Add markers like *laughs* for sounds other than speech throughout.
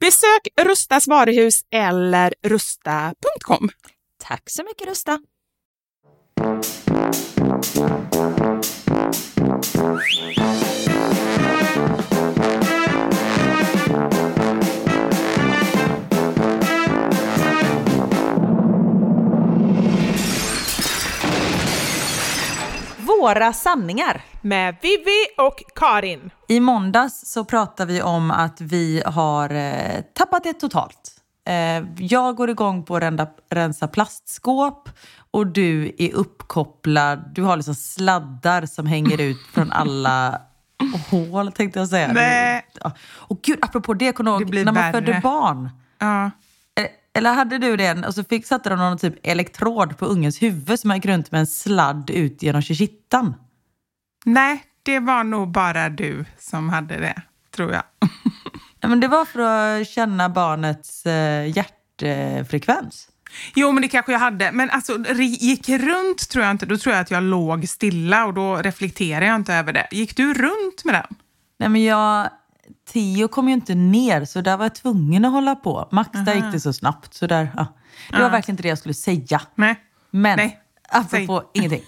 Besök Rustas varuhus eller rusta.com. Tack så mycket Rusta! Våra sanningar. Med Vivi och Karin. I måndags så pratade vi om att vi har eh, tappat det totalt. Eh, jag går igång på att renda, rensa plastskåp och du är uppkopplad. Du har liksom sladdar som hänger ut från alla *laughs* hål tänkte jag säga. Nej. Och gud, apropå det, kommer du ihåg när man värre. födde barn? Ja. Eller hade du det och så fick, satte de någon typ elektrod på ungens huvud som gick runt med en sladd ut genom kittan? Nej, det var nog bara du som hade det, tror jag. Ja, men det var för att känna barnets eh, hjärtfrekvens. Jo, men det kanske jag hade. Men alltså, gick runt tror jag inte. Då tror jag att jag låg stilla och då reflekterar jag inte över det. Gick du runt med den? Nej, men jag, Theo kom ju inte ner så där var jag tvungen att hålla på. Max, där gick det så snabbt. Så där, ja. Det var verkligen inte det jag skulle säga. Nej. Men Nej, apropå ingenting.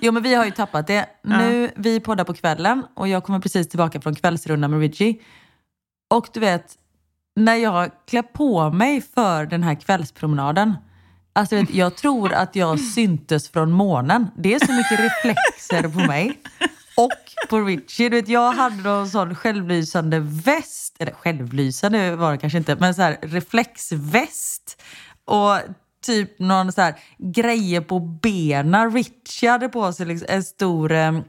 Jo men vi har ju tappat det. *laughs* Nu, vi poddar på kvällen och jag kommer precis tillbaka från kvällsrunda med Richie. Och du vet, när jag klär på mig för den här kvällspromenaden. Alltså vet, jag tror att jag *laughs* syntes från månen. Det är så mycket reflexer på mig. Och på Richie. Du vet, jag hade någon sån självlysande väst. Eller självlysande var det kanske inte. Men så här reflexväst. Och typ någon så här grejer på benen. Richie hade på sig liksom en stor eh,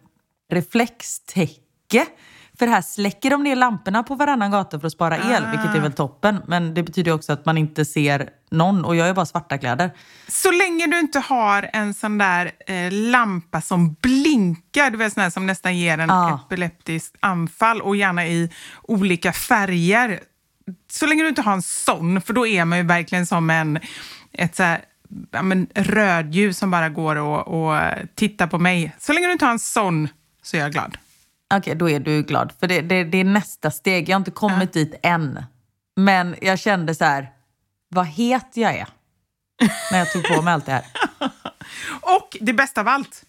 reflextäcke. För här släcker de ner lamporna på varannan gata för att spara el, vilket är väl toppen. Men det betyder också att man inte ser någon och jag är bara svarta kläder. Så länge du inte har en sån där eh, lampa som blinkar, du vet sån här som nästan ger en Ja. epileptiskt anfall och gärna i olika färger. Så länge du inte har en sån, för då är man ju verkligen som en ett så här, ja, men, rödljus som bara går och, och tittar på mig. Så länge du inte har en sån så är jag glad. Okej, då är du glad. För det, det, det är nästa steg. Jag har inte kommit dit än. Men jag kände så här, vad het jag är. När jag tog på mig allt det här. *laughs* Och det bästa av allt,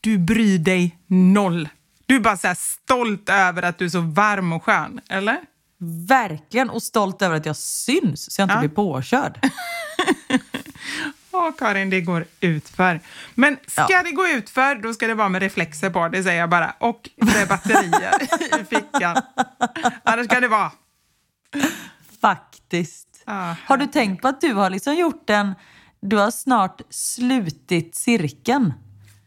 du bryr dig noll. Du är bara så här stolt över att du är så varm och skön, eller? Verkligen. Och stolt över att jag syns så jag inte Ja. blir påkörd. *laughs* Ja, Karin, det går utför. Men ska Ja. det gå utför, då ska det vara med reflexer på, det säger jag bara. Och med batterier *laughs* i fickan. Annars ska det vara. Faktiskt. Ja, Har du tänkt på att du har liksom gjort en... Du har snart slutit cirkeln.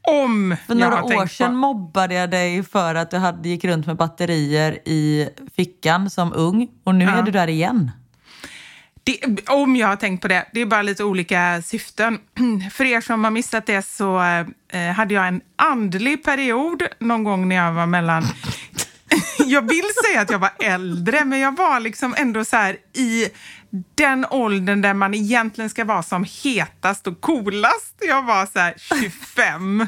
Om För några år sedan på. mobbade jag dig för att du hade, gick runt med batterier i fickan som ung. Och nu Ja. är du där igen. Det, om jag har tänkt på det. Det är bara lite olika syften. *clears throat* För er som har missat det så eh, hade jag en andlig period någon gång när jag var mellan... *laughs* jag vill säga att jag var äldre, men jag var liksom ändå så här i den åldern där man egentligen ska vara som hetast och coolast. Jag var så här 25. *laughs*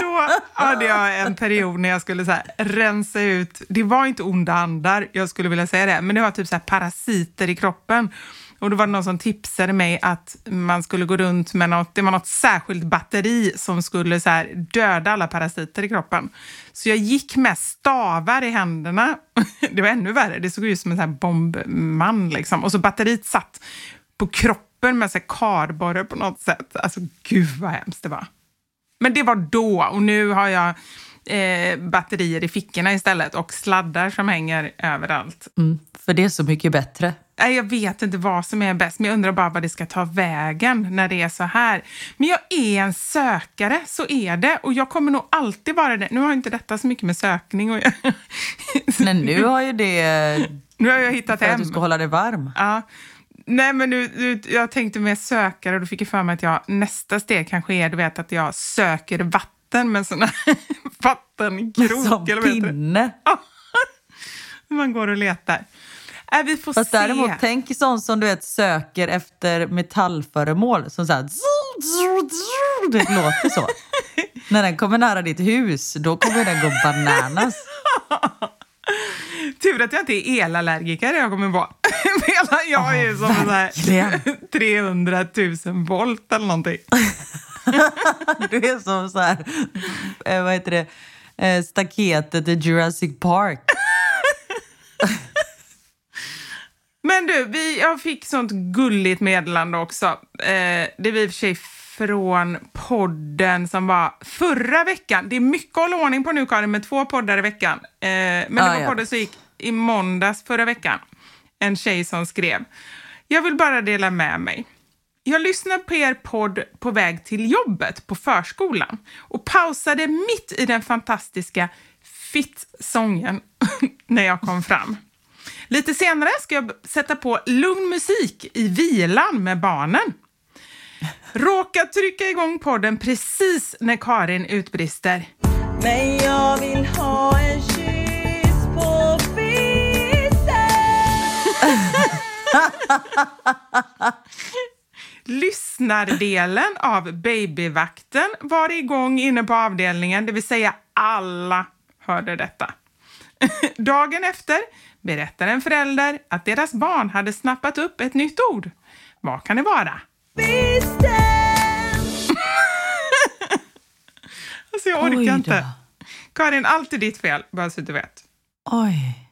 Då hade jag en period när jag skulle så här rensa ut, det var inte onda andar, jag skulle vilja säga det, men det var typ så här parasiter i kroppen. Och då var det någon som tipsade mig att man skulle gå runt med något, det var något särskilt batteri som skulle så här döda alla parasiter i kroppen. Så jag gick med stavar i händerna. *laughs* Det var ännu värre, det såg ut som en så här bombman liksom. Och så batteriet satt på kroppen med kardborre på något sätt. Alltså gud vad hemskt det var. Men det var då och nu har jag eh, batterier i fickorna istället och sladdar som hänger överallt. Mm, för det är så mycket bättre. Jag vet inte vad som är bäst, men jag undrar bara vad det ska ta vägen när det är så här. Men jag är en sökare, så är det. Och jag kommer nog alltid vara det. Nu har inte detta så mycket med sökning att göra. Men nu har ju det Nu har jag hittat för att hem. du ska hålla dig varm. Ja. Nej, men nu, nu, jag tänkte med sökare och då fick jag för mig att jag, nästa steg kanske är du vet, att jag söker vatten med såna *laughs* vattenkrok. Som eller pinne. *laughs* Man går och letar. Äh, vi får Fast se. däremot, tänk sån som du vet söker efter metallföremål som så här... Det låter så. *laughs* När den kommer nära ditt hus, då kommer den gå bananas. Tur att jag inte är elallergiker jag kommer vara. *laughs* Medan jag är som verkligen. här 300 000 volt eller någonting. *laughs* Du är som så här, eh, vad heter det, eh, staketet i Jurassic Park. *laughs* Men du, vi, jag fick sånt gulligt meddelande också. Eh, det var i och för sig från podden som var förra veckan. Det är mycket att hålla ordning på nu, Karin, med två poddar i veckan. Eh, men det Ah, var ja. podden som gick i måndags förra veckan. En tjej som skrev. Jag vill bara dela med mig. Jag lyssnade på er podd på väg till jobbet på förskolan och pausade mitt i den fantastiska Fitt-sången *laughs* när jag kom fram. Lite senare ska jag sätta på lugn musik i vilan med barnen. Råkar trycka igång podden precis när Karin utbrister. Men jag vill ha en kyss på *laughs* Lyssnardelen av Babyvakten var igång inne på avdelningen, det vill säga alla hörde detta. *laughs* Dagen efter berättar en förälder att deras barn hade snappat upp ett nytt ord. Vad kan det vara? *laughs* Alltså jag orkar inte. Karin, allt är ditt fel, bara så du vet. Oj.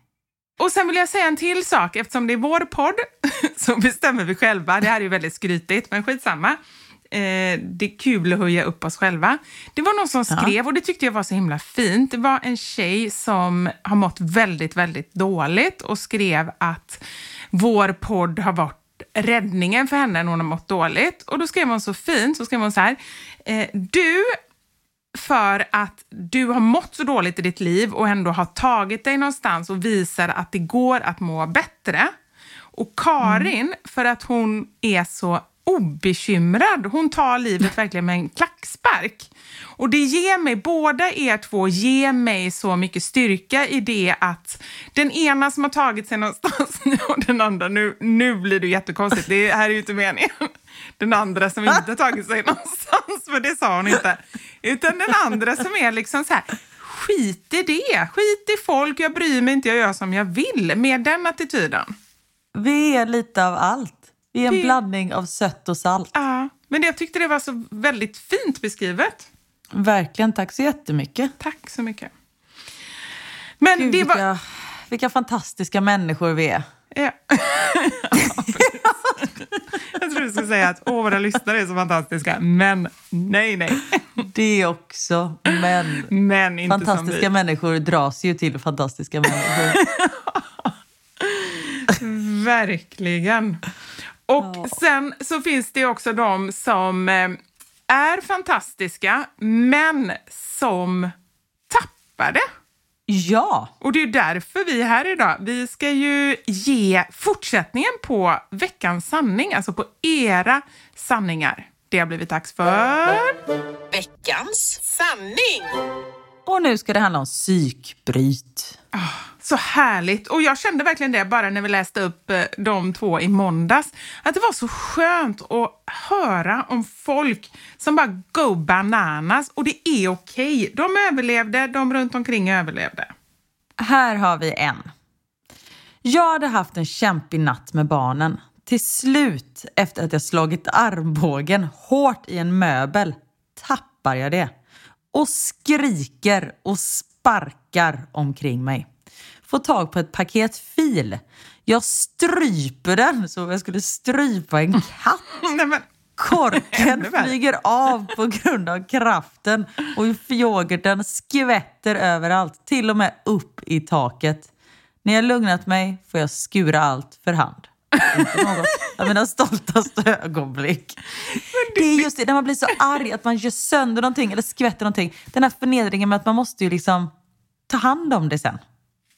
Och sen vill jag säga en till sak. Eftersom det är vår podd *laughs* så bestämmer vi själva. Det här är ju väldigt skrytigt, men skitsamma. Eh, det är kul att höja upp oss själva. Det var någon som skrev, och det tyckte jag var så himla fint. Det var en tjej som har mått väldigt, väldigt dåligt och skrev att vår podd har varit räddningen för henne när hon har mått dåligt. Och då skrev hon så fint, så skrev hon så här. Eh, du för att du har mått så dåligt i ditt liv och ändå har tagit dig någonstans och visar att det går att må bättre. Och Karin, för att hon är så obekymrad, hon tar livet verkligen med en klackspark. Och det ger mig, båda er två ger mig så mycket styrka i det att den ena som har tagit sig någonstans *laughs* och den andra, nu, nu blir det jättekonstigt, det här är ju inte meningen. Den andra som inte har tagit sig någonstans, för det sa hon inte. Utan den andra som är liksom så här, skit i det, skit i folk, jag bryr mig inte, jag gör som jag vill. Med den attityden. Vi är lite av allt. Är en Vi- blandning av sött och salt. Ja, men jag tyckte det var så väldigt fint beskrivet. Verkligen, tack så jättemycket. Tack så mycket. Men Gud, det var... vilka, vilka fantastiska människor vi är. Ja. *laughs* jag trodde du skulle säga att åh, våra lyssnare är så fantastiska. Men nej, nej. Det också, men Men inte som fantastiska vi. människor dras ju till fantastiska människor. *laughs* Verkligen. Och sen så finns det också de som eh, är fantastiska, men som tappar det. Ja, Och det är därför vi är här idag. Vi ska ju ge fortsättningen på veckans sanning, alltså på era sanningar. Det har blivit dags för... Veckans sanning! och nu ska det handla om psykbryt. Så härligt! Och jag kände verkligen det bara när vi läste upp eh, de två i måndags. Att det var så skönt att höra om folk som bara go bananas. Och det är okej. De överlevde, de runt omkring överlevde. Här har vi en. Jag hade haft en kämpig natt med barnen. Till slut, efter att jag slagit armbågen hårt i en möbel, tappar jag det. Och skriker och sparkar omkring mig. Får tag på ett paket fil. Jag stryper den som jag skulle strypa en katt. *laughs* Nej, Korken flyger av på grund av kraften och yoghurten skvätter överallt, till och med upp i taket. När jag lugnat mig får jag skura allt för hand. Inte något av mina stoltaste ögonblick. Det är just det, när man blir så arg att man gör sönder någonting eller skvätter någonting. Den här förnedringen med att man måste ju liksom ta hand om det sen.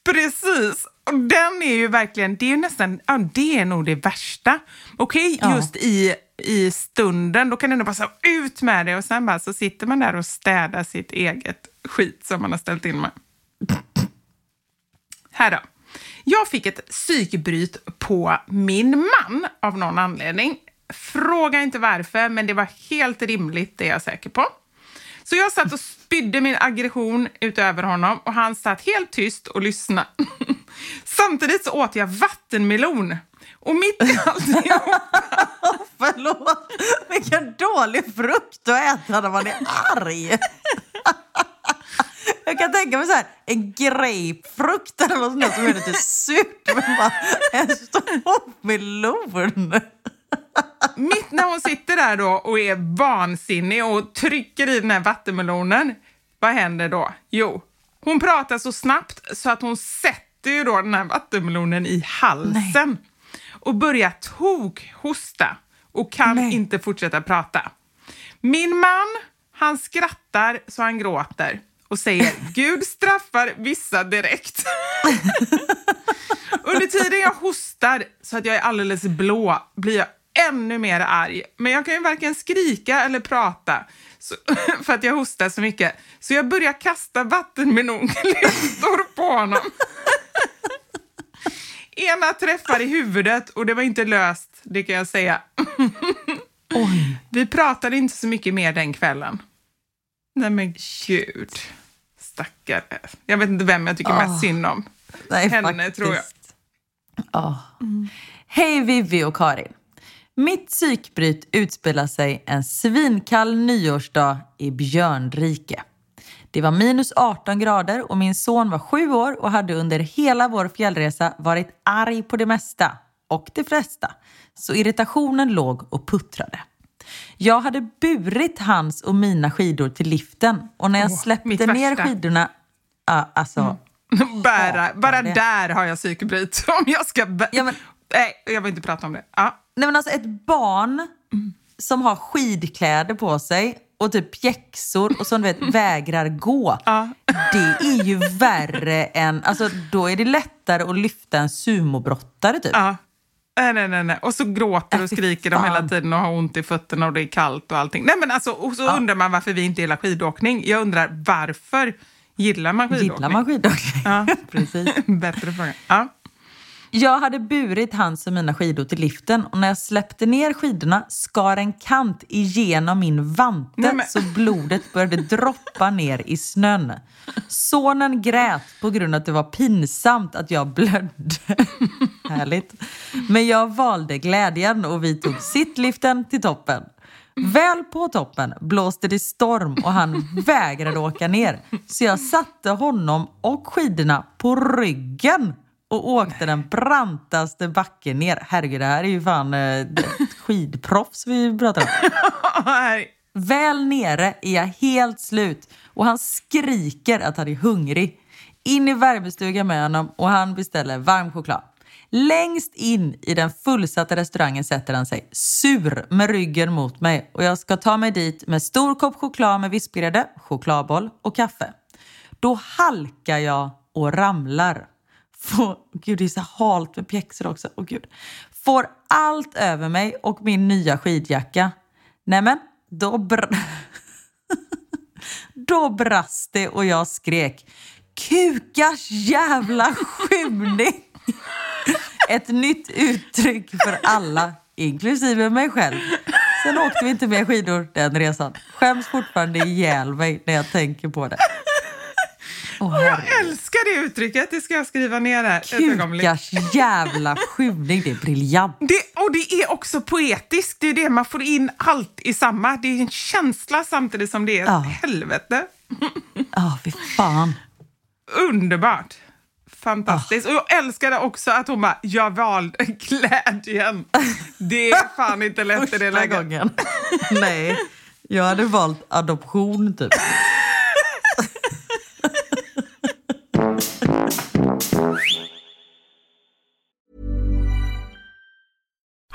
precis! Och den är ju verkligen, det är nästan, ja, det är nog det värsta. Okej, Ja. just i, i stunden, då kan det nog bara så ut med det och sen bara så sitter man där och städar sitt eget skit som man har ställt in med. Här då. Jag fick ett psykbryt på min man av någon anledning. Fråga inte varför, men det var helt rimligt, det är jag säker på. Så jag satt och spydde min aggression ut över honom och han satt helt tyst och lyssnade. *laughs* Samtidigt så åt jag vattenmelon. Och mitt i *laughs* alltihop *laughs* Förlåt, vilken dålig frukt att äta när man är arg. Jag kan tänka mig så här, en grapefrukt eller något sånt där som är lite surt. Men bara en stor melon. Mitt när hon sitter där då och är vansinnig och trycker i den här vattenmelonen, vad händer då? Jo, hon pratar så snabbt så att hon sätter ju då den här vattenmelonen i halsen och börjar tok-hosta och kan Nej. inte fortsätta prata. Min man, han skrattar så han gråter och säger Gud straffar vissa direkt. *laughs* Under tiden jag hostar så att jag är alldeles blå blir jag ännu mer arg. Men jag kan ju varken skrika eller prata så, *laughs* för att jag hostar så mycket. Så jag börjar kasta vattenmelonklyftor på honom. *laughs* Ena träffar i huvudet och det var inte löst, det kan jag säga. *laughs* Oj. Vi pratade inte så mycket mer den kvällen. Nej men gud. Stackare. Jag vet inte vem jag tycker mest synd om. Nej, Henne, faktiskt. tror jag. Ja. Hej Vivi och Karin. Mitt psykbryt utspelar sig en svinkall nyårsdag i Björnrike. Det var minus 18 grader och min son var sju år och hade under hela vår fjällresa varit arg på det mesta och det flesta. Så irritationen låg och puttrade. Jag hade burit hans och mina skidor till liften och när jag Åh, släppte ner skidorna... Ja, alltså, *laughs* Bära, Hatar bara det. där har jag psykbryt. *laughs* Om jag ska... bä- Ja, men- Nej, jag vill inte prata om det. Ja. Nej men alltså ett barn som har skidkläder på sig och typ pjäxor och som du vet *laughs* vägrar gå. Ja. Det är ju värre än, alltså då är det lättare att lyfta en sumobrottare typ. Ja. Nej, nej, nej, nej. Och så gråter och Äh, skriker de hela tiden och har ont i fötterna och det är kallt och allting. Nej, men alltså, och så undrar man varför vi inte gillar skidåkning. Jag undrar varför gillar man skidåkning? Gillar man skidåkning? Ja. *laughs* Precis. *laughs* Bättre fråga. Ja. Jag hade burit hans och mina skidor till liften och när jag släppte ner skidorna skar en kant igenom min vante Nej, men- så blodet började droppa ner i snön. Sonen grät på grund av att det var pinsamt att jag blödde. *laughs* Härligt. Men jag valde glädjen och vi tog sittliften till toppen. Väl på toppen blåste det storm och han vägrade åka ner. Så jag satte honom och skidorna på ryggen och åkte den brantaste backen ner. Herregud, det här är ju fan eh, skidproffs vi pratar om. *laughs* Väl nere är jag helt slut och han skriker att han är hungrig. In i värmestugan med honom och han beställer varm choklad. Längst in i den fullsatta restaurangen sätter han sig, sur med ryggen mot mig och jag ska ta mig dit med stor kopp choklad med vispgrädde, chokladboll och kaffe. Då halkar jag och ramlar. Får, gud, det är så halt med pjäxor också. Oh, gud. Får allt över mig och min nya skidjacka. Nämen, då, br *laughs* då brast det och jag skrek Kukars jävla skymning! *laughs* Ett nytt uttryck för alla, inklusive mig själv. Sen åkte vi inte mer skidor den resan. Skäms fortfarande ihjäl mig när jag tänker på det. Oh, jag älskar det uttrycket, det ska jag skriva ner här. Kukars jävla skymning, det är briljant. Det, och det är också poetiskt, det är det man får in allt i samma. Det är en känsla samtidigt som det är ett Ja. helvete. Ja, oh, fy fan. Underbart! Fantastiskt. Och jag älskade också att hon bara, jag valde *laughs* glädjen. Det är fan inte lätt i det läget. gången. *laughs* Nej, jag hade valt adoption typ.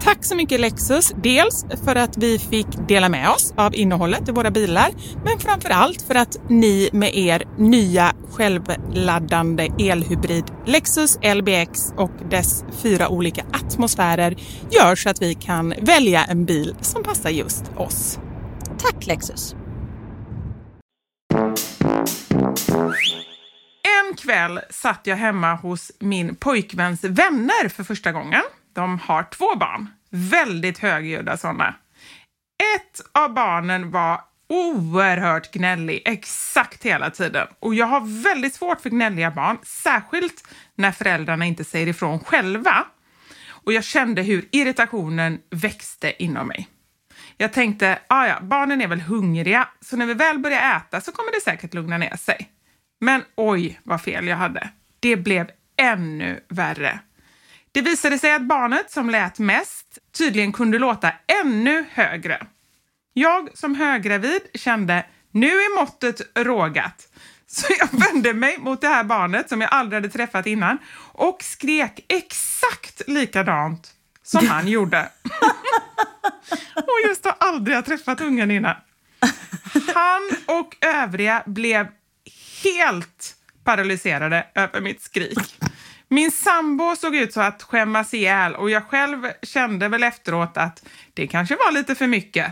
Tack så mycket Lexus, dels för att vi fick dela med oss av innehållet i våra bilar, men framför allt för att ni med er nya självladdande elhybrid Lexus LBX och dess fyra olika atmosfärer gör så att vi kan välja en bil som passar just oss. Tack Lexus! En kväll satt jag hemma hos min pojkväns vänner för första gången. De har två barn, väldigt högljudda sådana. Ett av barnen var oerhört gnällig exakt hela tiden. Och jag har väldigt svårt för gnälliga barn, särskilt när föräldrarna inte säger ifrån själva. Och jag kände hur irritationen växte inom mig. Jag tänkte, ah, ja, barnen är väl hungriga, så när vi väl börjar äta så kommer det säkert lugna ner sig. Men oj, vad fel jag hade. Det blev ännu värre. Det visade sig att barnet som lät mest tydligen kunde låta ännu högre. Jag som höggravid kände, nu är måttet rågat. Så *laughs* jag vände mig mot det här barnet som jag aldrig hade träffat innan och skrek exakt likadant som *laughs* han gjorde. *laughs* och just har aldrig träffat ungen innan. Han och övriga blev helt paralyserade över mitt skrik. Min sambo såg ut så att skämmas ihjäl och jag själv kände väl efteråt att det kanske var lite för mycket.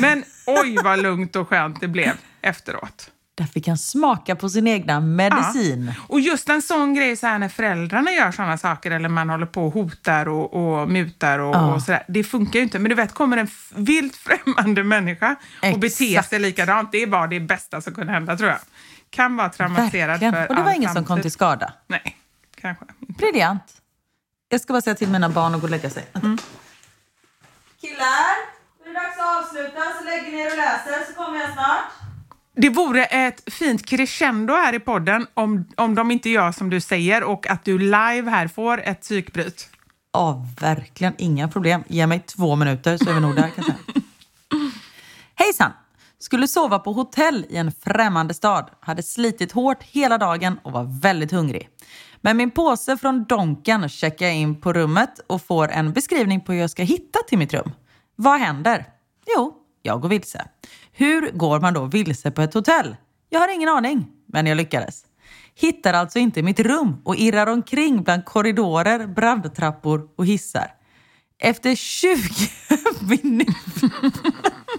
Men *laughs* oj vad lugnt och skönt det blev efteråt. Där fick han smaka på sin egna medicin. Ja. Och just en sån grej så här när föräldrarna gör såna saker eller man håller på och hotar och, och mutar och, Ja. och sådär. Det funkar ju inte. Men du vet, kommer en vilt främmande människa och beter Exakt. sig likadant. Det är bara det bästa som kunde hända tror jag. Kan vara traumatiserad Verkligen. för Och det var all ingen som kom framtid. till skada. Nej, kanske. Briljant. Jag ska bara säga till mina barn att gå och lägga sig. Mm. Killar, nu är det dags att avsluta så lägger ni er och läser så kommer jag snart. Det vore ett fint crescendo här i podden om, om de inte gör som du säger och att du live här får ett psykbryt. Ja, verkligen inga problem. Ge mig två minuter så är vi nog där kan jag säga. *laughs* Hejsan! Skulle sova på hotell i en främmande stad. Hade slitit hårt hela dagen och var väldigt hungrig. Med min påse från Donken checkar jag in på rummet och får en beskrivning på hur jag ska hitta till mitt rum. Vad händer? Jo, jag går vilse. Hur går man då vilse på ett hotell? Jag har ingen aning, men jag lyckades. Hittar alltså inte mitt rum och irrar omkring bland korridorer, brandtrappor och hissar. Efter 20 *laughs* minuter,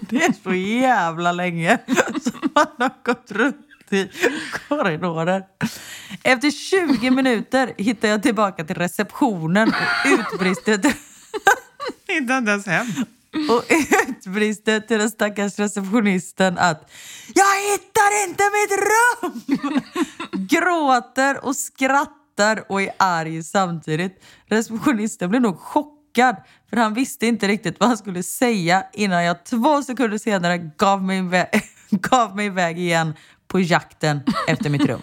*laughs* det är så jävla länge *laughs* som man har gått runt i korridorer. Efter 20 minuter hittar jag tillbaka till receptionen och utbrister till... *laughs* Inte ens hem. Och utbrister till den stackars receptionisten att jag hittar inte mitt rum! Gråter och skrattar och är arg samtidigt. Receptionisten blev nog chockad för han visste inte riktigt vad han skulle säga innan jag två sekunder senare gav mig, iväg, *laughs* gav mig iväg igen på jakten efter mitt rum.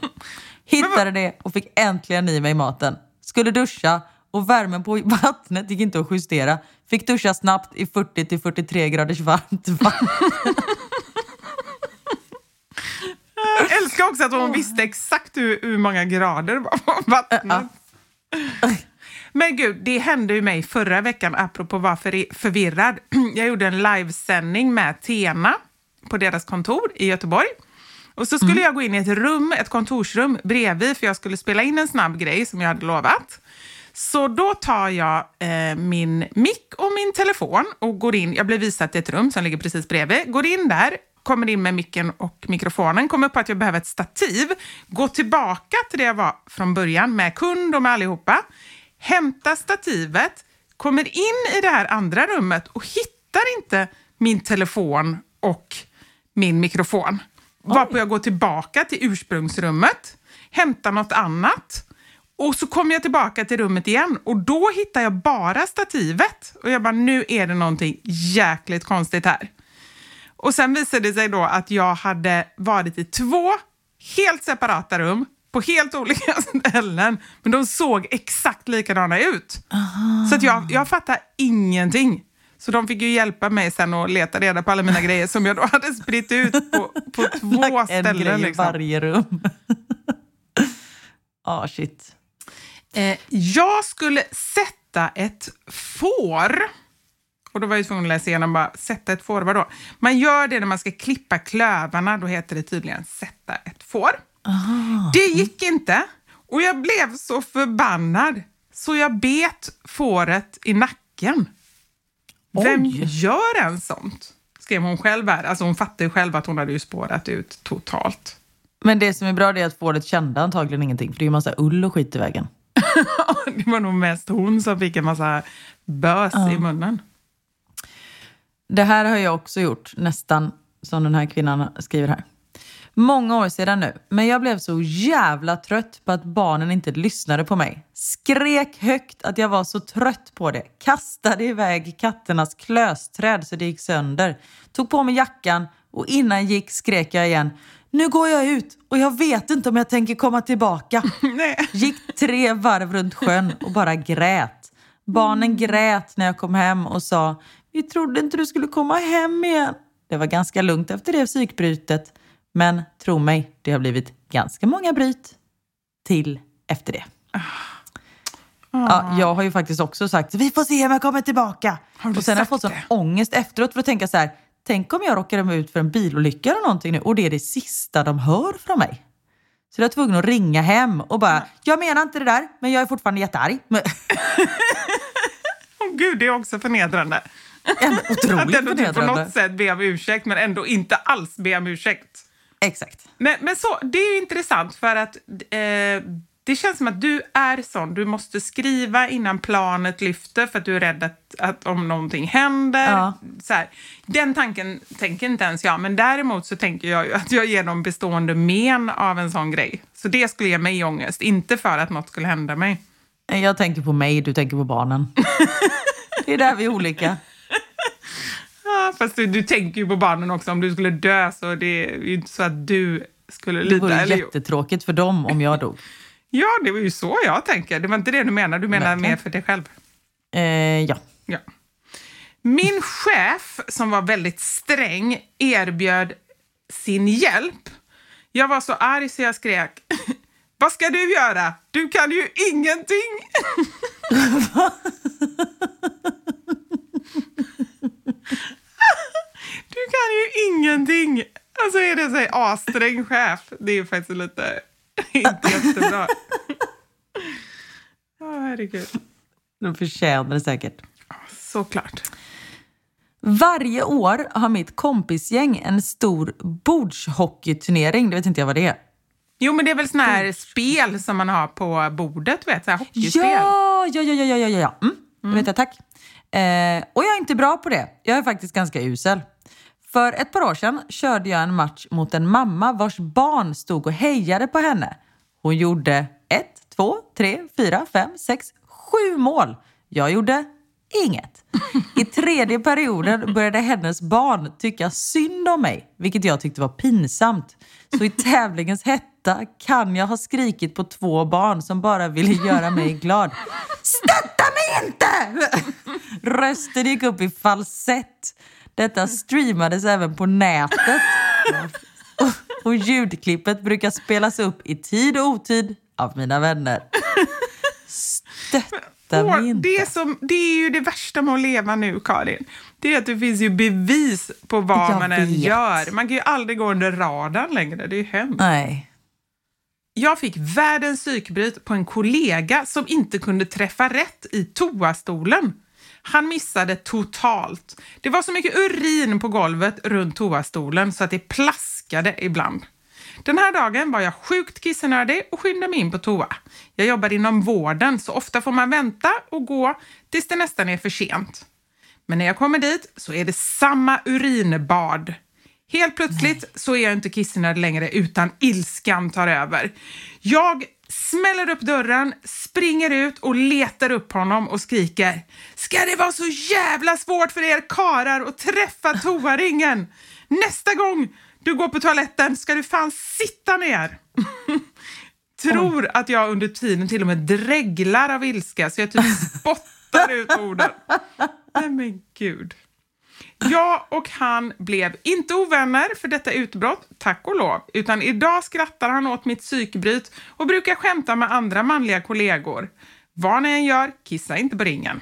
Hittade det och fick äntligen i mig maten. Skulle duscha och värmen på vattnet gick inte att justera. Fick duscha snabbt i 40 43 graders varmt vatten. Jag älskar också att hon visste exakt hur, hur många grader det var på *laughs* vattnet. Men gud, det hände ju mig förra veckan, apropå att vara för, förvirrad. *clears throat* Jag gjorde en livesändning med Tena på deras kontor i Göteborg. Och så skulle mm. jag gå in i ett rum, ett kontorsrum bredvid, för jag skulle spela in en snabb grej som jag hade lovat. Så då tar jag eh, min mick och min telefon och går in. Jag blir visad till ett rum som ligger precis bredvid. Går in där, kommer in med micken och mikrofonen, kommer på att jag behöver ett stativ, går tillbaka till det jag var från början med kund och med allihopa, hämtar stativet, kommer in i det här andra rummet och hittar inte min telefon och min mikrofon. Varpå jag går tillbaka till ursprungsrummet, hämtar något annat och så kommer jag tillbaka till rummet igen och då hittar jag bara stativet. Och jag bara, nu är det någonting jäkligt konstigt här. Och sen visade det sig då att jag hade varit i två helt separata rum på helt olika *laughs* ställen, men de såg exakt likadana ut. Aha. Så att jag, jag fattar ingenting. Så de fick ju hjälpa mig sen att leta reda på alla mina grejer som jag då hade spritt ut på, på *laughs* två en ställen. En grej liksom. i varje rum. *laughs* ah, shit. Eh, jag skulle sätta ett får. Och då var jag tvungen att läsa igenom bara, sätta ett får, vadå? Man gör det när man ska klippa klövarna, då heter det tydligen sätta ett får. Aha. Det gick inte. Och jag blev så förbannad så jag bet fåret i nacken. Oj. Vem gör en sånt? Skrev hon själv här. Alltså hon fattade ju själv att hon hade ju spårat ut totalt. Men det som är bra är att fåret kände antagligen ingenting, för det är ju massa ull och skit i vägen. *laughs* det var nog mest hon som fick en massa bös ja. i munnen. Det här har jag också gjort, nästan som den här kvinnan skriver här. Många år sedan nu, men jag blev så jävla trött på att barnen inte lyssnade på mig. Skrek högt att jag var så trött på det. Kastade iväg katternas klösträd så det gick sönder. Tog på mig jackan och innan gick skrek jag igen nu går jag ut och jag vet inte om jag tänker komma tillbaka. *laughs* Gick tre varv runt sjön och bara grät. Barnen grät när jag kom hem och sa vi trodde inte du skulle komma hem igen. Det var ganska lugnt efter det psykbrytet. Men tro mig, det har blivit ganska många bryt till efter det. Ah. Ja, jag har ju faktiskt också sagt vi får se om jag kommer tillbaka. och sen har jag fått sån ångest efteråt för att tänka så här, tänk om jag råkar ut för en bilolycka eller någonting nu och det är det sista de hör från mig. Så jag var tvungen att ringa hem och bara, jag menar inte det där, men jag är fortfarande jättearg. *laughs* Oh, gud, det är också förnedrande. Otroligt att förnedrande. på något sätt be om ursäkt, men ändå inte alls be om ursäkt. Exakt. Men, men så, det är intressant för att eh, det känns som att du är sån. Du måste skriva innan planet lyfter för att du är rädd att, att om någonting händer. Ja. Så här. Den tanken tänker inte ens jag, men däremot så tänker jag att jag ger dem bestående men av en sån grej. Så det skulle ge mig ångest, inte för att något skulle hända mig. Jag tänker på mig, du tänker på barnen. *laughs* det är där vi är olika. Fast du, du tänker ju på barnen också. Om du skulle dö så det är ju inte så att du skulle lida. Det vore eller? jättetråkigt för dem om jag dog. *laughs* Ja, det var ju så jag tänker. Det var inte det du menar. Du menar Verkligen. mer för dig själv. Eh, ja. ja. Min chef, som var väldigt sträng, erbjöd sin hjälp. Jag var så arg så jag skrek *laughs* Vad ska du göra? Du kan ju ingenting! *laughs* kan ju ingenting! Alltså är det så assträng chef. Det är faktiskt lite *laughs* inte jättebra. Åh, herregud. De förtjänar det säkert. Såklart. Varje år har mitt kompisgäng en stor bordshockeyturnering. Det vet inte jag vad det är. Jo, men det är väl såna här spel som man har på bordet, vet så här hockeyspel. Ja, ja, ja, ja, ja, ja, ja. Mm, mm. vet jag, tack. Eh, och jag är inte bra på det. Jag är faktiskt ganska usel. För ett par år sedan körde jag en match mot en mamma vars barn stod och hejade på henne. Hon gjorde ett, två, tre, fyra, fem, sex, sju mål. Jag gjorde inget. I tredje perioden började hennes barn tycka synd om mig, vilket jag tyckte var pinsamt. Så i tävlingens hetta kan jag ha skrikit på två barn som bara ville göra mig glad. Stötta mig inte! Rösten gick upp i falsett. Detta streamades även på nätet. *laughs* Och ljudklippet brukar spelas upp i tid och otid av mina vänner. Stötta mig inte. Det är, som, det är ju det värsta med att leva nu, Karin. Det är att det finns ju bevis på vad Jag man än vet. gör. Man kan ju aldrig gå under radarn längre. Det är ju hemskt. Nej. Jag fick världens psykbryt på en kollega som inte kunde träffa rätt i toastolen. Han missade totalt. Det var så mycket urin på golvet runt toastolen så att det plaskade ibland. Den här dagen var jag sjukt kissnödig och skyndade mig in på toa. Jag jobbar inom vården så ofta får man vänta och gå tills det nästan är för sent. Men när jag kommer dit så är det samma urinbad. Helt plötsligt så är jag inte kissnödig längre utan ilskan tar över. Jag smäller upp dörren, springer ut och letar upp honom och skriker Ska det vara så jävla svårt för er karar att träffa toaringen? Nästa gång du går på toaletten ska du fan sitta ner. *laughs* Tror att jag under tiden till och med dreglar av ilska så jag typ spottar ut orden. Nej men gud. Jag och han blev inte ovänner för detta utbrott, tack och lov, utan idag skrattar han åt mitt psykbryt och brukar skämta med andra manliga kollegor. Vad ni än gör, kissa inte på ringen.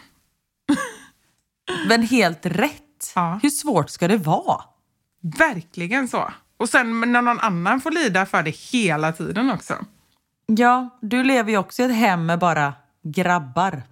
Men helt rätt. Hur svårt ska det vara? Verkligen så. Och sen när någon annan får lida för det hela tiden också. Ja, du lever ju också i ett hem med bara grabbar.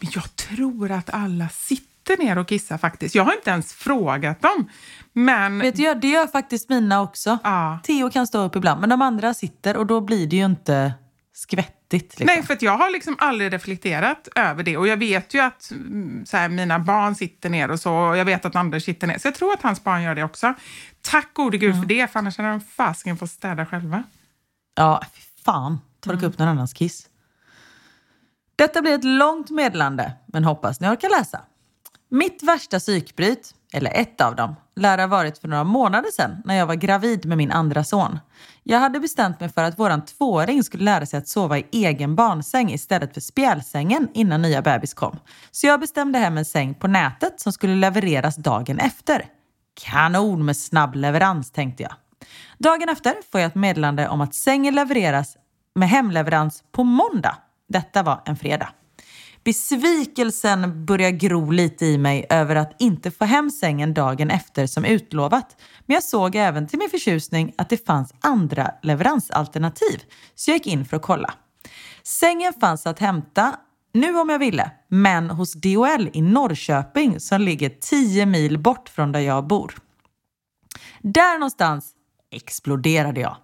Men jag tror att alla sitter ner och kissar faktiskt. Jag har inte ens frågat dem. Men... Vet du, det gör faktiskt mina också. Theo kan stå upp ibland, men de andra sitter och då blir det ju inte skvättigt. Liksom. Nej, för jag har liksom aldrig reflekterat över det. Och jag vet ju att mm, så här, mina barn sitter ner och så. Och jag vet att Anders sitter ner. Så jag tror att hans barn gör det också. Tack gode gud för det, för annars hade de fasiken fått städa själva. Ja, fy fan. Torka upp någon annans kiss. Detta blir ett långt meddelande, men hoppas ni orkar läsa. Mitt värsta psykbryt, eller ett av dem, lär ha varit för några månader sedan när jag var gravid med min andra son. Jag hade bestämt mig för att våran tvååring skulle lära sig att sova i egen barnsäng istället för spjälsängen innan nya bebis kom. Så jag bestämde hem en säng på nätet som skulle levereras dagen efter. Kanon med snabb leverans tänkte jag. Dagen efter får jag ett meddelande om att sängen levereras med hemleverans på måndag. Detta var en fredag. Besvikelsen börjar gro lite i mig över att inte få hem sängen dagen efter som utlovat. Men jag såg även till min förtjusning att det fanns andra leveransalternativ. Så jag gick in för att kolla. Sängen fanns att hämta nu om jag ville, men hos DHL i Norrköping som ligger 10 mil bort från där jag bor. Där någonstans exploderade jag.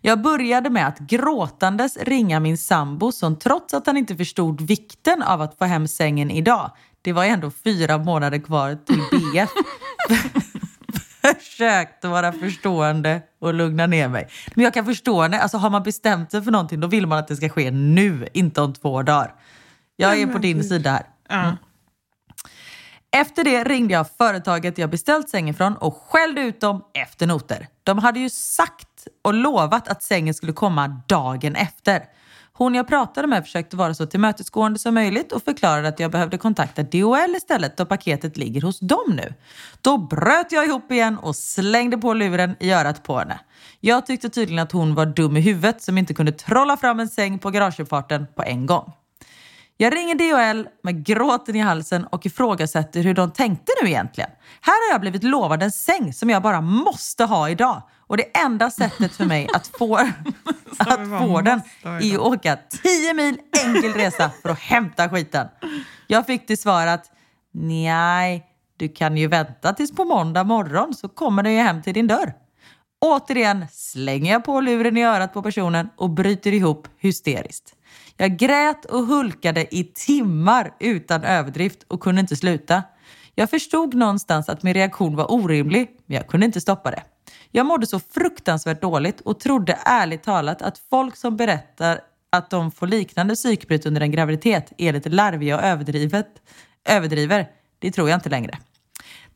Jag började med att gråtandes ringa min sambo som trots att han inte förstod vikten av att få hem sängen idag, det var ändå fyra månader kvar till BF, *laughs* försökte vara förstående och lugna ner mig. Men jag kan förstå henne, alltså har man bestämt sig för någonting då vill man att det ska ske nu, inte om två dagar. Jag är på din sida här. Mm. Efter det ringde jag företaget jag beställt sängen från och skällde ut dem efter noter. De hade ju sagt och lovat att sängen skulle komma dagen efter. Hon jag pratade med försökte vara så tillmötesgående som möjligt och förklarade att jag behövde kontakta DHL istället då paketet ligger hos dem nu. Då bröt jag ihop igen och slängde på luren i örat på henne. Jag tyckte tydligen att hon var dum i huvudet som inte kunde trolla fram en säng på garageuppfarten på en gång. Jag ringer DHL med gråten i halsen och ifrågasätter hur de tänkte nu egentligen. Här har jag blivit lovad en säng som jag bara måste ha idag. Och det enda sättet för mig att få, *laughs* att få den är att åka 10 mil enkel resa för att hämta skiten. Jag fick till svar att nej, du kan ju vänta tills på måndag morgon så kommer den ju hem till din dörr. Återigen slänger jag på luren i örat på personen och bryter ihop hysteriskt. Jag grät och hulkade i timmar utan överdrift och kunde inte sluta. Jag förstod någonstans att min reaktion var orimlig, men jag kunde inte stoppa det. Jag mådde så fruktansvärt dåligt och trodde ärligt talat att folk som berättar att de får liknande psykbryt under en graviditet är lite larviga och överdrivet, överdriver. Det tror jag inte längre.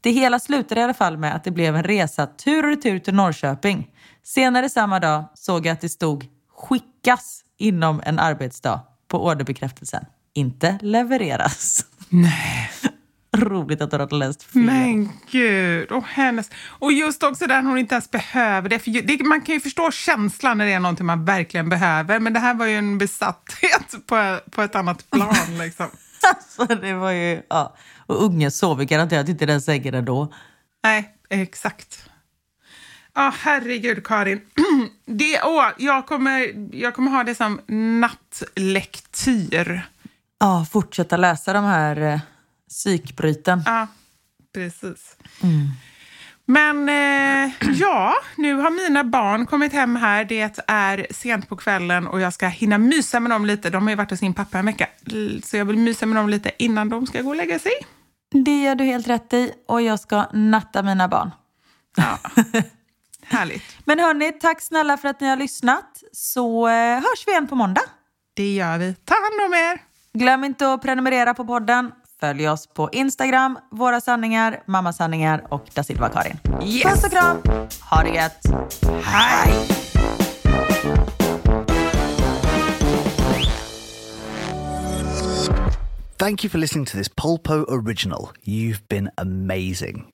Det hela slutade i alla fall med att det blev en resa tur och retur till Norrköping. Senare samma dag såg jag att det stod skickas inom en arbetsdag på orderbekräftelsen. Inte levereras. Nej. *laughs* Roligt att du har läst fel. Men gud, och hennes... Och just också där hon inte ens behöver det. Det, Man kan ju förstå känslan när det är någonting man verkligen behöver, men det här var ju en besatthet *laughs* på, på ett annat plan. *laughs* Liksom. alltså, det var ju... Ja. Och ungen sover garanterat inte i den sängen ändå. Nej, exakt. Ja, oh, herregud Karin. *clears throat* Det, oh, jag, kommer, jag kommer ha det som nattlektyr. Ja, fortsätta läsa de här eh, psykbryten. Ja, precis. Mm. Men eh, *clears throat* ja, nu har mina barn kommit hem här. Det är sent på kvällen och jag ska hinna mysa med dem lite. De har ju varit hos sin pappa en vecka, så jag vill mysa med dem lite innan de ska gå och lägga sig. Det gör du helt rätt i och jag ska natta mina barn. Ja. *laughs* Härligt. Men hörni, tack snälla för att ni har lyssnat. Så eh, hörs vi igen på måndag. Det gör vi. Ta hand om er. Glöm inte att prenumerera på podden. Följ oss på Instagram, Våra sanningar, Mammasanningar och Da Silva Karin. Yes. Puss och kram. Ha det gött. Hej. Thank you for listening to this Polpo original. You've been amazing.